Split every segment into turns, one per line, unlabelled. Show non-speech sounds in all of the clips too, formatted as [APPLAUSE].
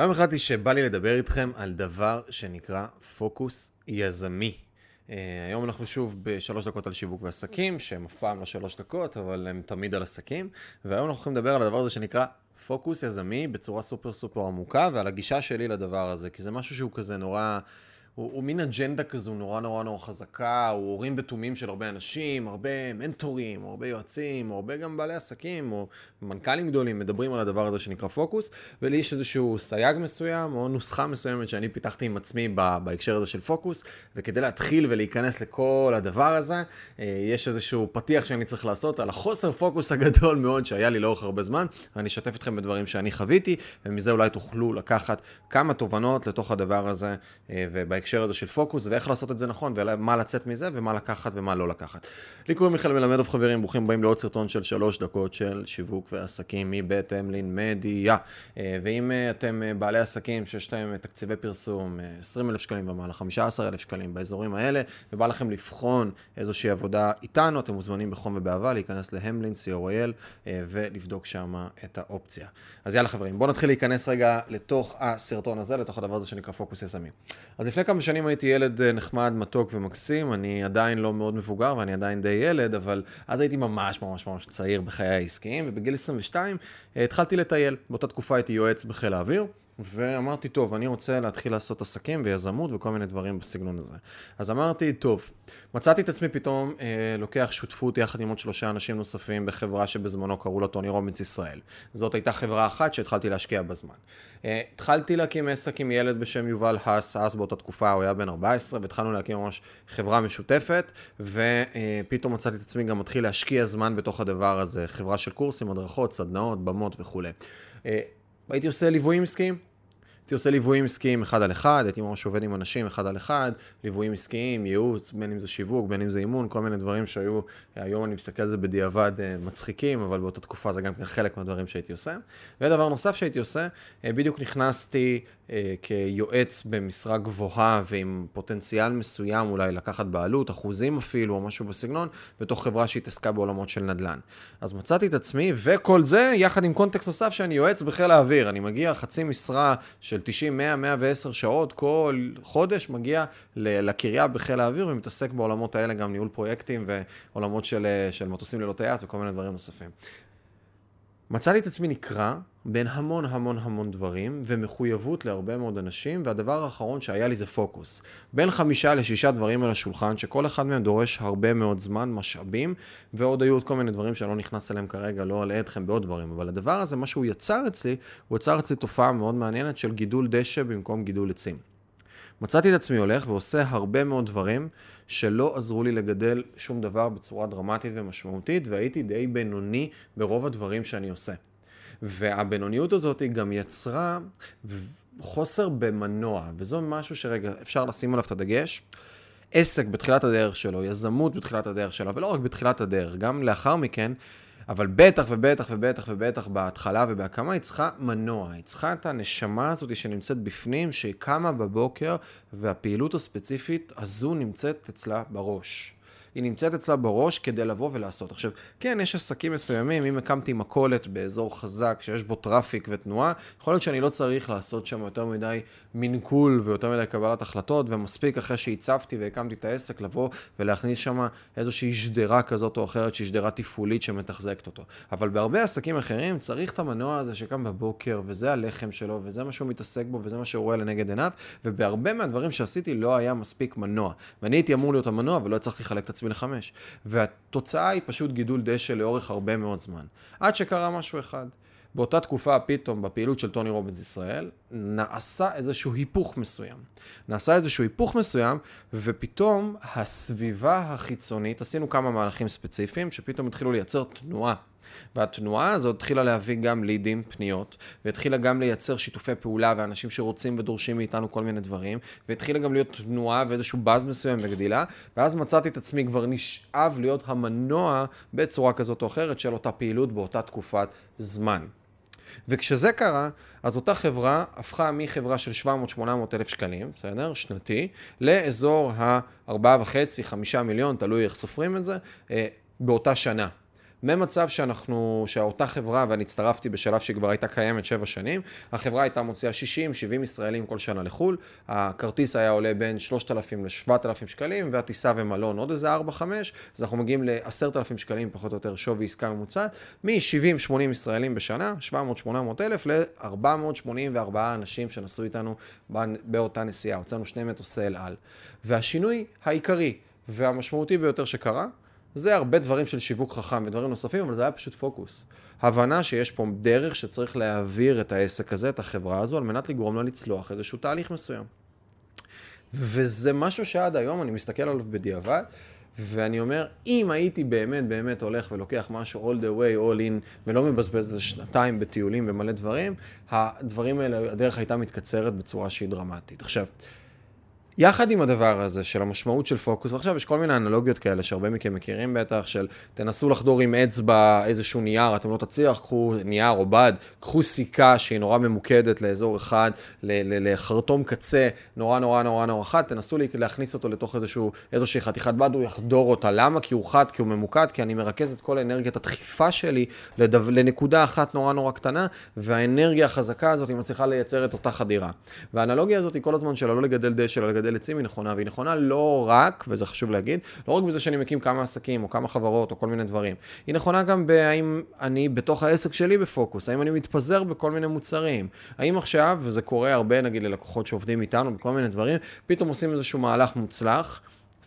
היום החלטתי שבא לי לדבר איתכם על דבר שנקרא פוקוס יזמי. Uh, היום אנחנו שוב בשלוש דקות על שיווק ועסקים, שהם אף פעם לא שלוש דקות, אבל הם תמיד על עסקים. והיום אנחנו הולכים לדבר על הדבר הזה שנקרא פוקוס יזמי בצורה סופר סופר עמוקה, ועל הגישה שלי לדבר הזה, כי זה משהו שהוא כזה נורא... הוא, הוא מין אג'נדה כזו נורא נורא נורא חזקה, הוא הורים ותומים של הרבה אנשים, הרבה מנטורים, הרבה יועצים, הרבה גם בעלי עסקים, או מנכ"לים גדולים מדברים על הדבר הזה שנקרא פוקוס, ולי יש איזשהו סייג מסוים, או נוסחה מסוימת שאני פיתחתי עם עצמי בהקשר הזה של פוקוס, וכדי להתחיל ולהיכנס לכל הדבר הזה, אה, יש איזשהו פתיח שאני צריך לעשות על החוסר פוקוס הגדול מאוד שהיה לי לאורך הרבה זמן, ואני אשתף אתכם בדברים שאני חוויתי, ומזה אולי תוכלו לקחת כמה תובנות לתוך הדבר הזה, אה, ובהקשר בהקשר הזה של פוקוס, ואיך לעשות את זה נכון, ומה לצאת מזה, ומה לקחת ומה לא לקחת. לי קוראים מיכאל מלמדוב חברים, ברוכים הבאים לעוד סרטון של שלוש דקות של שיווק ועסקים מבית אמלין מדיה. אה, ואם אה, אתם אה, בעלי עסקים שיש להם תקציבי פרסום 20 אלף שקלים ומעלה, 15 אלף שקלים באזורים האלה, ובא לכם לבחון איזושהי עבודה איתנו, אתם מוזמנים בחום ובאהבה להיכנס להמלין, co.il, ולבדוק שם את האופציה. אז יאללה חברים, בואו נתחיל להיכנס רגע לתוך הסרטון הזה, לתוך הדבר הזה שנקרא פוקוס יזמי. אז לפני כמה שנים הייתי ילד אה, נחמד, מתוק ומקסים, אני עדיין לא מאוד מבוגר ואני עדיין די ילד, אבל אז הייתי ממש ממש ממש צעיר בחיי העסקיים, ובגיל 22 אה, התחלתי לטייל. באותה תקופה הייתי יועץ בחיל האוויר. ואמרתי, טוב, אני רוצה להתחיל לעשות עסקים ויזמות וכל מיני דברים בסגנון הזה. אז אמרתי, טוב, מצאתי את עצמי פתאום אה, לוקח שותפות יחד עם עוד שלושה אנשים נוספים בחברה שבזמנו קראו לה טוני רובינס ישראל. זאת הייתה חברה אחת שהתחלתי להשקיע בזמן. אה, התחלתי להקים עסק עם ילד בשם יובל האס, אז באותה תקופה הוא היה בן 14, והתחלנו להקים ממש חברה משותפת, ופתאום מצאתי את עצמי גם מתחיל להשקיע זמן בתוך הדבר הזה, חברה של קורסים, הדרכות, סדנאות, במות וכולי. אה, הייתי עושה ליוויים עסקיים, הייתי עושה ליוויים עסקיים אחד על אחד, הייתי ממש עובד עם אנשים אחד על אחד, ליוויים עסקיים, ייעוץ, בין אם זה שיווק, בין אם זה אימון, כל מיני דברים שהיו, היום אני מסתכל על זה בדיעבד אה, מצחיקים, אבל באותה תקופה זה גם כן חלק מהדברים שהייתי עושה. ודבר נוסף שהייתי עושה, אה, בדיוק נכנסתי כיועץ במשרה גבוהה ועם פוטנציאל מסוים אולי לקחת בעלות, אחוזים אפילו, או משהו בסגנון, בתוך חברה שהתעסקה בעולמות של נדל"ן. אז מצאתי את עצמי, וכל זה יחד עם קונטקסט נוסף שאני יועץ בחיל האוויר. אני מגיע חצי משרה של 90, 100, 110 שעות כל חודש, מגיע לקריה בחיל האוויר ומתעסק בעולמות האלה, גם ניהול פרויקטים ועולמות של, אה, של מטוסים ללא טייס וכל מיני דברים נוספים. מצאתי את עצמי נקרע בין המון המון המון דברים ומחויבות להרבה מאוד אנשים, והדבר האחרון שהיה לי זה פוקוס. בין חמישה לשישה דברים על השולחן, שכל אחד מהם דורש הרבה מאוד זמן, משאבים, ועוד היו עוד כל מיני דברים שאני לא נכנס אליהם כרגע, לא אלאה אתכם בעוד דברים, אבל הדבר הזה, מה שהוא יצר אצלי, הוא יצר אצלי תופעה מאוד מעניינת של גידול דשא במקום גידול עצים. מצאתי את עצמי הולך ועושה הרבה מאוד דברים שלא עזרו לי לגדל שום דבר בצורה דרמטית ומשמעותית, והייתי די בינוני ברוב הדברים שאני עושה. והבינוניות הזאת היא גם יצרה חוסר במנוע, וזו משהו שרגע אפשר לשים עליו את הדגש. עסק בתחילת הדרך שלו, יזמות בתחילת הדרך שלו, ולא רק בתחילת הדרך, גם לאחר מכן, אבל בטח ובטח ובטח ובטח בהתחלה ובהקמה היא צריכה מנוע, היא צריכה את הנשמה הזאת שנמצאת בפנים, שהיא קמה בבוקר והפעילות הספציפית הזו נמצאת אצלה בראש. היא נמצאת אצלה בראש כדי לבוא ולעשות. עכשיו, כן, יש עסקים מסוימים, אם הקמתי מכולת באזור חזק שיש בו טראפיק ותנועה, יכול להיות שאני לא צריך לעשות שם יותר מדי מנקול ויותר מדי קבלת החלטות, ומספיק אחרי שהצבתי והקמתי את העסק לבוא ולהכניס שם איזושהי שדרה כזאת או אחרת, שהיא שדרה תפעולית שמתחזקת אותו. אבל בהרבה עסקים אחרים צריך את המנוע הזה שקם בבוקר, וזה הלחם שלו, וזה מה שהוא מתעסק בו, וזה מה שהוא רואה לנגד עיניו, ובהרבה מהדברים שעשיתי לא היה מספיק מנוע. ואני הייתי אמור להיות המנוע ולא הצלחתי לחלק את עצמי לחמש. והתוצאה היא פשוט גידול דשא לאורך הרבה מאוד זמן. עד שקרה משהו אחד. באותה תקופה פתאום בפעילות של טוני רובינס ישראל נעשה איזשהו היפוך מסוים. נעשה איזשהו היפוך מסוים ופתאום הסביבה החיצונית, עשינו כמה מהלכים ספציפיים שפתאום התחילו לייצר תנועה והתנועה הזאת התחילה להביא גם לידים, פניות, והתחילה גם לייצר שיתופי פעולה ואנשים שרוצים ודורשים מאיתנו כל מיני דברים, והתחילה גם להיות תנועה ואיזשהו באז מסוים וגדילה, ואז מצאתי את עצמי כבר נשאב להיות המנוע בצורה כזאת או אחרת של אותה פעילות באותה תקופת זמן. וכשזה קרה, אז אותה חברה הפכה מחברה של 700-800 אלף שקלים, בסדר? שנתי, לאזור ה-4.5-5 מיליון, תלוי איך סופרים את זה, אה, באותה שנה. ממצב שאנחנו, שאותה חברה, ואני הצטרפתי בשלב שהיא כבר הייתה קיימת שבע שנים, החברה הייתה מוציאה 60-70 ישראלים כל שנה לחו"ל, הכרטיס היה עולה בין 3,000 ל-7,000 שקלים, והטיסה ומלון עוד איזה 4-5, אז אנחנו מגיעים ל-10,000 שקלים פחות או יותר שווי עסקה ממוצעת, מ-70-80 ישראלים בשנה, 700-800 אלף, ל-484 אנשים שנסעו איתנו באותה נסיעה, הוצאנו שני מטוסי אל על. והשינוי העיקרי והמשמעותי ביותר שקרה, זה הרבה דברים של שיווק חכם ודברים נוספים, אבל זה היה פשוט פוקוס. הבנה שיש פה דרך שצריך להעביר את העסק הזה, את החברה הזו, על מנת לגרום לה לצלוח איזשהו תהליך מסוים. וזה משהו שעד היום אני מסתכל עליו בדיעבד, ואני אומר, אם הייתי באמת באמת הולך ולוקח משהו all the way, all in, ולא מבזבז איזה שנתיים בטיולים ומלא דברים, הדברים האלה, הדרך הייתה מתקצרת בצורה שהיא דרמטית. עכשיו, יחד עם הדבר הזה של המשמעות של פוקוס, ועכשיו יש כל מיני אנלוגיות כאלה שהרבה מכם מכירים בטח, של תנסו לחדור עם אצבע איזשהו נייר, אתם לא תצליח, קחו נייר או בד, קחו סיכה שהיא נורא ממוקדת לאזור אחד, לחרטום קצה נורא נורא נורא נורא חד, תנסו להכניס אותו לתוך איזשהו, איזושהי חתיכת בד, הוא יחדור אותה. למה? כי הוא חד, כי הוא ממוקד, כי אני מרכז את כל אנרגיית הדחיפה שלי לדו, לנקודה אחת נורא נורא קטנה, והאנרגיה החזקה הזאת היא מצליחה לייצר את אותה חדירה. והאנלוגיה הזאת היא כל הזמן של לא לגדל דשא, אלא לגדל עצים היא נכונה, והיא נכונה לא רק, וזה חשוב להגיד, לא רק בזה שאני מקים כמה עסקים או כמה חברות או כל מיני דברים. היא נכונה גם בהאם אני בתוך העסק שלי בפוקוס, האם אני מתפזר בכל מיני מוצרים. האם עכשיו, וזה קורה הרבה נגיד ללקוחות שעובדים איתנו בכל מיני דברים, פתאום עושים איזשהו מהלך מוצלח.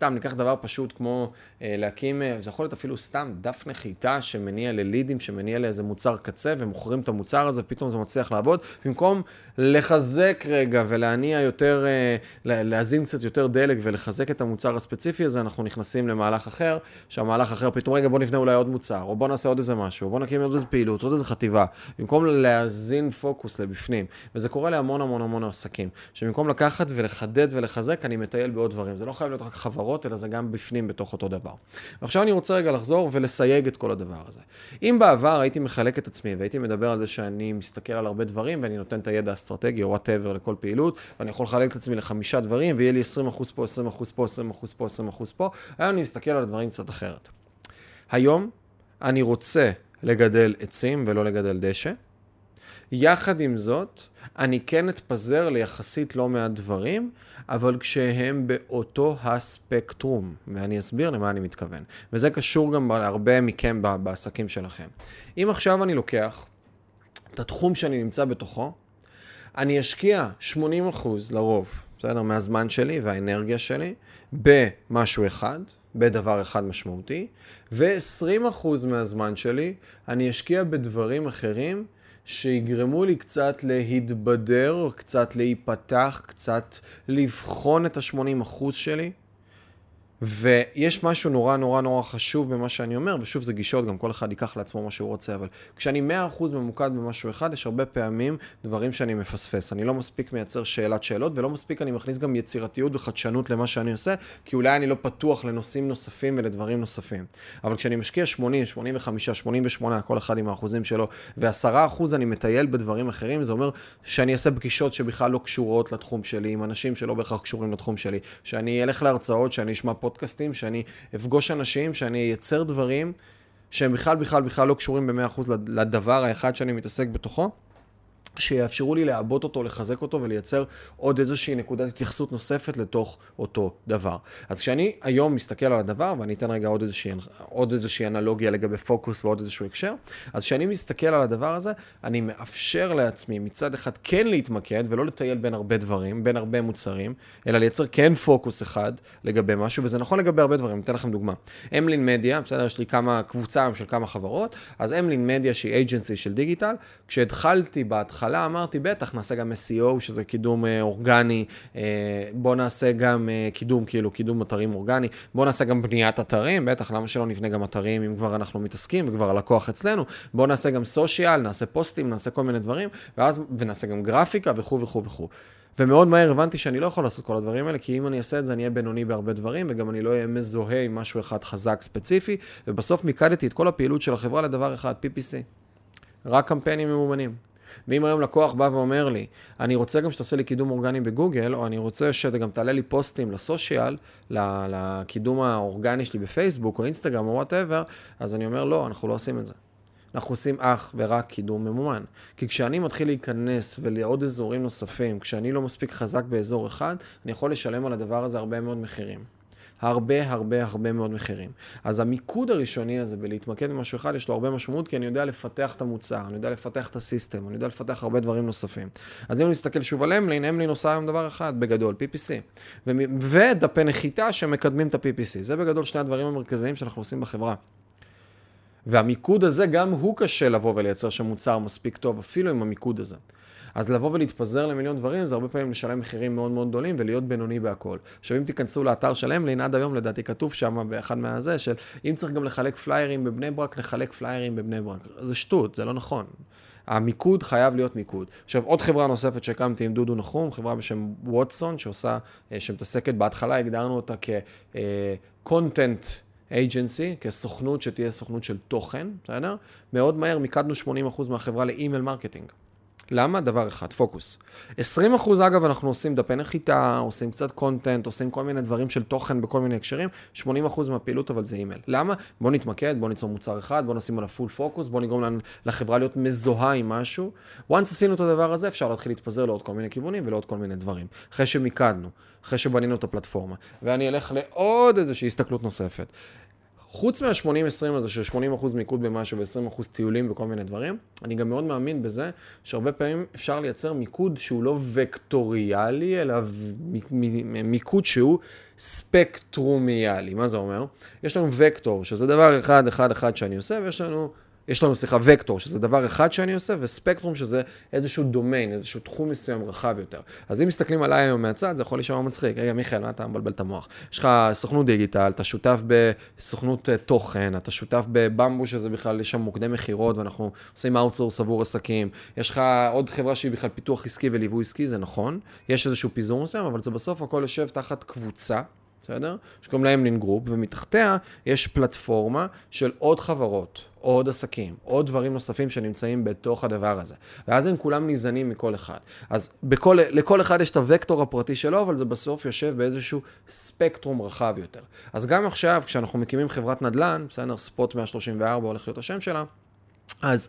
סתם ניקח דבר פשוט כמו אה, להקים, אה, זה יכול להיות אפילו סתם דף נחיתה שמניע ללידים, שמניע לאיזה מוצר קצה ומוכרים את המוצר הזה ופתאום זה מצליח לעבוד, במקום לחזק רגע ולהניע יותר, אה, להזין קצת יותר דלק ולחזק את המוצר הספציפי הזה, אנחנו נכנסים למהלך אחר, שהמהלך אחר פתאום רגע בוא נבנה אולי עוד מוצר, או בוא נעשה עוד איזה משהו, או בוא נקים עוד איזה פעילות, עוד איזה חטיבה, במקום להזין פוקוס לבפנים, וזה קורה להמון המון המון עסקים, שבמקום לקחת ולחדד ולחזק, אני מטייל בעוד דברים, זה לא חייב להיות רק חברות, אלא זה גם בפנים בתוך אותו דבר. ועכשיו אני רוצה רגע לחזור ולסייג את כל הדבר הזה. אם בעבר הייתי מחלק את עצמי והייתי מדבר על זה שאני מסתכל על הרבה דברים ואני נותן את הידע האסטרטגי או וואטאבר לכל פעילות, ואני יכול לחלק את עצמי לחמישה דברים ויהיה לי 20% פה, 20% פה, 20% פה, 20% פה, היום אני מסתכל על הדברים קצת אחרת. היום אני רוצה לגדל עצים ולא לגדל דשא. יחד עם זאת, אני כן אתפזר ליחסית לא מעט דברים, אבל כשהם באותו הספקטרום, ואני אסביר למה אני מתכוון. וזה קשור גם להרבה מכם בעסקים שלכם. אם עכשיו אני לוקח את התחום שאני נמצא בתוכו, אני אשקיע 80% לרוב, בסדר? מהזמן שלי והאנרגיה שלי במשהו אחד, בדבר אחד משמעותי, ו-20% מהזמן שלי אני אשקיע בדברים אחרים שיגרמו לי קצת להתבדר, קצת להיפתח, קצת לבחון את ה-80% שלי. ויש משהו נורא נורא נורא חשוב במה שאני אומר, ושוב זה גישות, גם כל אחד ייקח לעצמו מה שהוא רוצה, אבל כשאני 100% ממוקד במשהו אחד, יש הרבה פעמים דברים שאני מפספס. אני לא מספיק מייצר שאלת שאלות, ולא מספיק אני מכניס גם יצירתיות וחדשנות למה שאני עושה, כי אולי אני לא פתוח לנושאים נוספים ולדברים נוספים. אבל כשאני משקיע 80, 85, 88, כל אחד עם האחוזים שלו, ו-10% אני מטייל בדברים אחרים, זה אומר שאני אעשה פגישות שבכלל לא קשורות לתחום שלי, עם אנשים שלא בהכרח קשורים לתחום שלי, שאני אלך להרצאות, שאני אשמע פודקאסטים, שאני אפגוש אנשים, שאני אייצר דברים שהם בכלל בכלל בכלל לא קשורים ב-100% לדבר האחד שאני מתעסק בתוכו. שיאפשרו לי לעבות אותו, לחזק אותו ולייצר עוד איזושהי נקודת התייחסות נוספת לתוך אותו דבר. אז כשאני היום מסתכל על הדבר, ואני אתן רגע עוד איזושהי, עוד איזושהי אנלוגיה לגבי פוקוס ועוד איזשהו הקשר, אז כשאני מסתכל על הדבר הזה, אני מאפשר לעצמי מצד אחד כן להתמקד ולא לטייל בין הרבה דברים, בין הרבה מוצרים, אלא לייצר כן פוקוס אחד לגבי משהו, וזה נכון לגבי הרבה דברים, אני אתן לכם דוגמה. אמלין מדיה, בסדר, יש לי כמה, קבוצה של כמה חברות, אז אמלין מדיה שהיא אייג'נסי של דיגיטל, כשהתחלתי בהתחלה בהתחלה אמרתי, בטח, נעשה גם SEO, שזה קידום אה, אורגני, אה, בוא נעשה גם אה, קידום, כאילו, קידום אתרים אורגני, בוא נעשה גם בניית אתרים, בטח, למה שלא נבנה גם אתרים אם כבר אנחנו מתעסקים וכבר הלקוח אצלנו, בוא נעשה גם סושיאל, נעשה פוסטים, נעשה כל מיני דברים, ואז, ונעשה גם גרפיקה וכו' וכו' וכו'. ומאוד מהר הבנתי שאני לא יכול לעשות כל הדברים האלה, כי אם אני אעשה את זה אני אהיה בינוני בהרבה דברים, וגם אני לא אהיה מזוהה עם משהו אחד חזק ספציפי, ובסוף מיקדתי את כל הפעילות של החברה לדבר אחד, PPC. רק קמפיינים ממומנים. ואם היום לקוח בא ואומר לי, אני רוצה גם שתעשה לי קידום אורגני בגוגל, או אני רוצה שגם תעלה לי פוסטים לסושיאל, לקידום האורגני שלי בפייסבוק, או אינסטגרם, או whatever, אז אני אומר, לא, אנחנו לא עושים את זה. אנחנו עושים אך ורק קידום ממומן. כי כשאני מתחיל להיכנס ולעוד אזורים נוספים, כשאני לא מספיק חזק באזור אחד, אני יכול לשלם על הדבר הזה הרבה מאוד מחירים. הרבה הרבה הרבה מאוד מחירים. אז המיקוד הראשוני הזה בלהתמקד במשהו אחד, יש לו הרבה משמעות, כי אני יודע לפתח את המוצר, אני יודע לפתח את הסיסטם, אני יודע לפתח הרבה דברים נוספים. אז אם אני מסתכל שוב על אמלין, אמלין עושה היום דבר אחד, בגדול, PPC. ודפי נחיתה שמקדמים את ה-PPC. זה בגדול שני הדברים המרכזיים שאנחנו עושים בחברה. והמיקוד הזה, גם הוא קשה לבוא ולייצר שם מוצר מספיק טוב, אפילו עם המיקוד הזה. אז לבוא ולהתפזר למיליון דברים, זה הרבה פעמים לשלם מחירים מאוד מאוד גדולים ולהיות בינוני בהכל. עכשיו, אם תיכנסו לאתר של אמלין, עד היום לדעתי כתוב שם באחד מהזה, של אם צריך גם לחלק פליירים בבני ברק, נחלק פליירים בבני ברק. זה שטות, זה לא נכון. המיקוד חייב להיות מיקוד. עכשיו, עוד חברה נוספת שהקמתי עם דודו נחום, חברה בשם ווטסון, שעושה, אה, שמתעסקת, בהתחלה הגדרנו אותה כ-content agency, כסוכנות שתהיה סוכנות של תוכן, בסדר? מאוד מהר מיקדנו 80% מהחברה ל email marketing. למה? דבר אחד, פוקוס. 20% אגב אנחנו עושים דפי נחיתה, עושים קצת content, עושים כל מיני דברים של תוכן בכל מיני הקשרים, 80% מהפעילות אבל זה אימייל. למה? בוא נתמקד, בוא ניצור מוצר אחד, בוא נשים עליו full focus, בוא נגרום לחברה להיות מזוהה עם משהו. once עשינו את הדבר הזה, אפשר להתחיל להתפזר לעוד כל מיני כיוונים ולעוד כל מיני דברים. אחרי שמיקדנו, אחרי שבנינו את הפלטפורמה. ואני אלך לעוד איזושהי הסתכלות נוספת. חוץ מה-80-20 הזה, של 80% מיקוד במשהו ו-20% טיולים וכל מיני דברים, אני גם מאוד מאמין בזה שהרבה פעמים אפשר לייצר מיקוד שהוא לא וקטוריאלי, אלא מיקוד שהוא ספקטרומיאלי. מה זה אומר? יש לנו וקטור, שזה דבר אחד, אחד, אחד שאני עושה, ויש לנו יש לנו, סליחה, וקטור, שזה דבר אחד שאני עושה, וספקטרום, שזה איזשהו דומיין, איזשהו תחום מסוים רחב יותר. אז אם מסתכלים עליי היום מהצד, זה יכול להישמע מצחיק. רגע, מיכאל, מה אתה מבלבל את המוח? יש לך סוכנות דיגיטל, אתה שותף בסוכנות אה, תוכן, אתה שותף בבמבו, שזה בכלל, יש שם מוקדי מכירות, ואנחנו עושים outsource עבור עסקים. יש לך עוד חברה שהיא בכלל פיתוח עסקי וליווי עסקי, זה נכון. יש איזשהו פיזור מסוים, אבל זה בסוף הכל יושב תחת קבוצה. בסדר? שקוראים להם לין גרופ, ומתחתיה יש פלטפורמה של עוד חברות, עוד עסקים, עוד דברים נוספים שנמצאים בתוך הדבר הזה. ואז הם כולם ניזנים מכל אחד. אז בכל, לכל אחד יש את הוקטור הפרטי שלו, אבל זה בסוף יושב באיזשהו ספקטרום רחב יותר. אז גם עכשיו, כשאנחנו מקימים חברת נדל"ן, בסדר, ספוט 134 הולך להיות השם שלה, אז...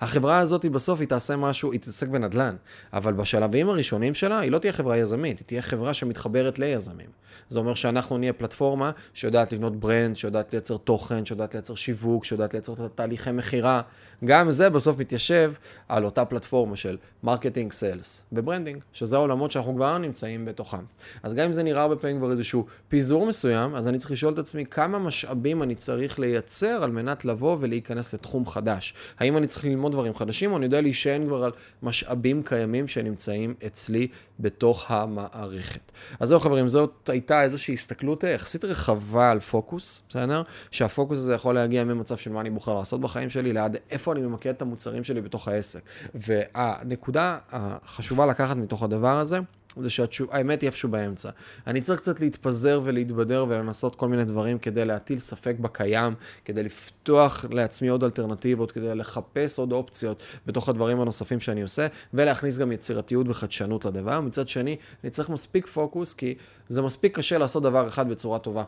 החברה הזאת בסוף היא תעשה משהו, היא תתעסק בנדל"ן, אבל בשלבים הראשונים שלה היא לא תהיה חברה יזמית, היא תהיה חברה שמתחברת ליזמים. זה אומר שאנחנו נהיה פלטפורמה שיודעת לבנות brand, שיודעת לייצר תוכן, שיודעת לייצר שיווק, שיודעת לייצר תהליכי מכירה. גם זה בסוף מתיישב על אותה פלטפורמה של marketing, sales ו branding, שזה העולמות שאנחנו כבר נמצאים בתוכם. אז גם אם זה נראה הרבה פעמים כבר איזשהו פיזור מסוים, אז אני צריך לשאול את עצמי כמה משאבים אני צריך לייצר על מנת לבוא ולהיכנס לתחום חדש. האם אני צריך ללמוד דברים חדשים, או אני יודע להישען כבר על משאבים קיימים שנמצאים אצלי בתוך המערכת. אז זהו חברים, זאת הייתה איזושהי הסתכלות יחסית רחבה על פוקוס, בסדר? שהפוקוס הזה יכול להגיע ממצב של מה אני בוחר לעשות בחיים שלי, לעד איפה אני ממקד את המוצרים שלי בתוך העסק. והנקודה החשובה לקחת מתוך הדבר הזה, זה שהאמת היא איפשהו באמצע. אני צריך קצת להתפזר ולהתבדר ולנסות כל מיני דברים כדי להטיל ספק בקיים, כדי לפתוח לעצמי עוד אלטרנטיבות, כדי לחפש עוד אופציות בתוך הדברים הנוספים שאני עושה, ולהכניס גם יצירתיות וחדשנות לדבר. מצד שני, אני צריך מספיק פוקוס, כי זה מספיק קשה לעשות דבר אחד בצורה טובה.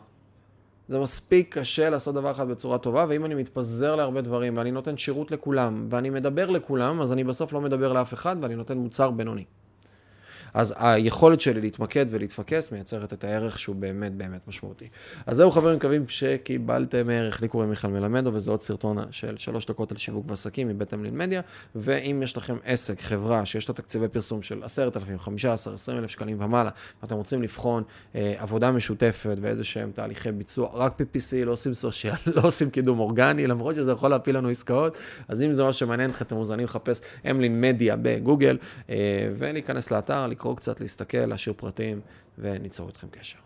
זה מספיק קשה לעשות דבר אחד בצורה טובה, ואם אני מתפזר להרבה דברים, ואני נותן שירות לכולם, ואני מדבר לכולם, אז אני בסוף לא מדבר לאף אחד, ואני נותן מוצר בינוני. אז היכולת שלי להתמקד ולהתפקס מייצרת את הערך שהוא באמת באמת משמעותי. אז זהו חברים, מקווים שקיבלתם ערך. לי קוראים מיכאל מלמדו, וזה עוד סרטון של שלוש דקות על שיווק ועסקים מבית אמלין מדיה. ואם יש לכם עסק, חברה, שיש לה תקציבי פרסום של 10,000, 15, 20 אלף שקלים ומעלה, ואתם רוצים לבחון אה, עבודה משותפת ואיזה שהם תהליכי ביצוע, רק PPC, לא עושים סושיאל, [LAUGHS] לא עושים קידום אורגני, למרות שזה יכול להפיל לנו עסקאות, אז אם זה משהו שמעניין אתכם, אתם מוזמנים לחפש אמלין מדיה בגוגל, אה, ולהיכנס לאתר, לקרוא קצת, להסתכל, להשאיר פרטים, וניצור איתכם קשר.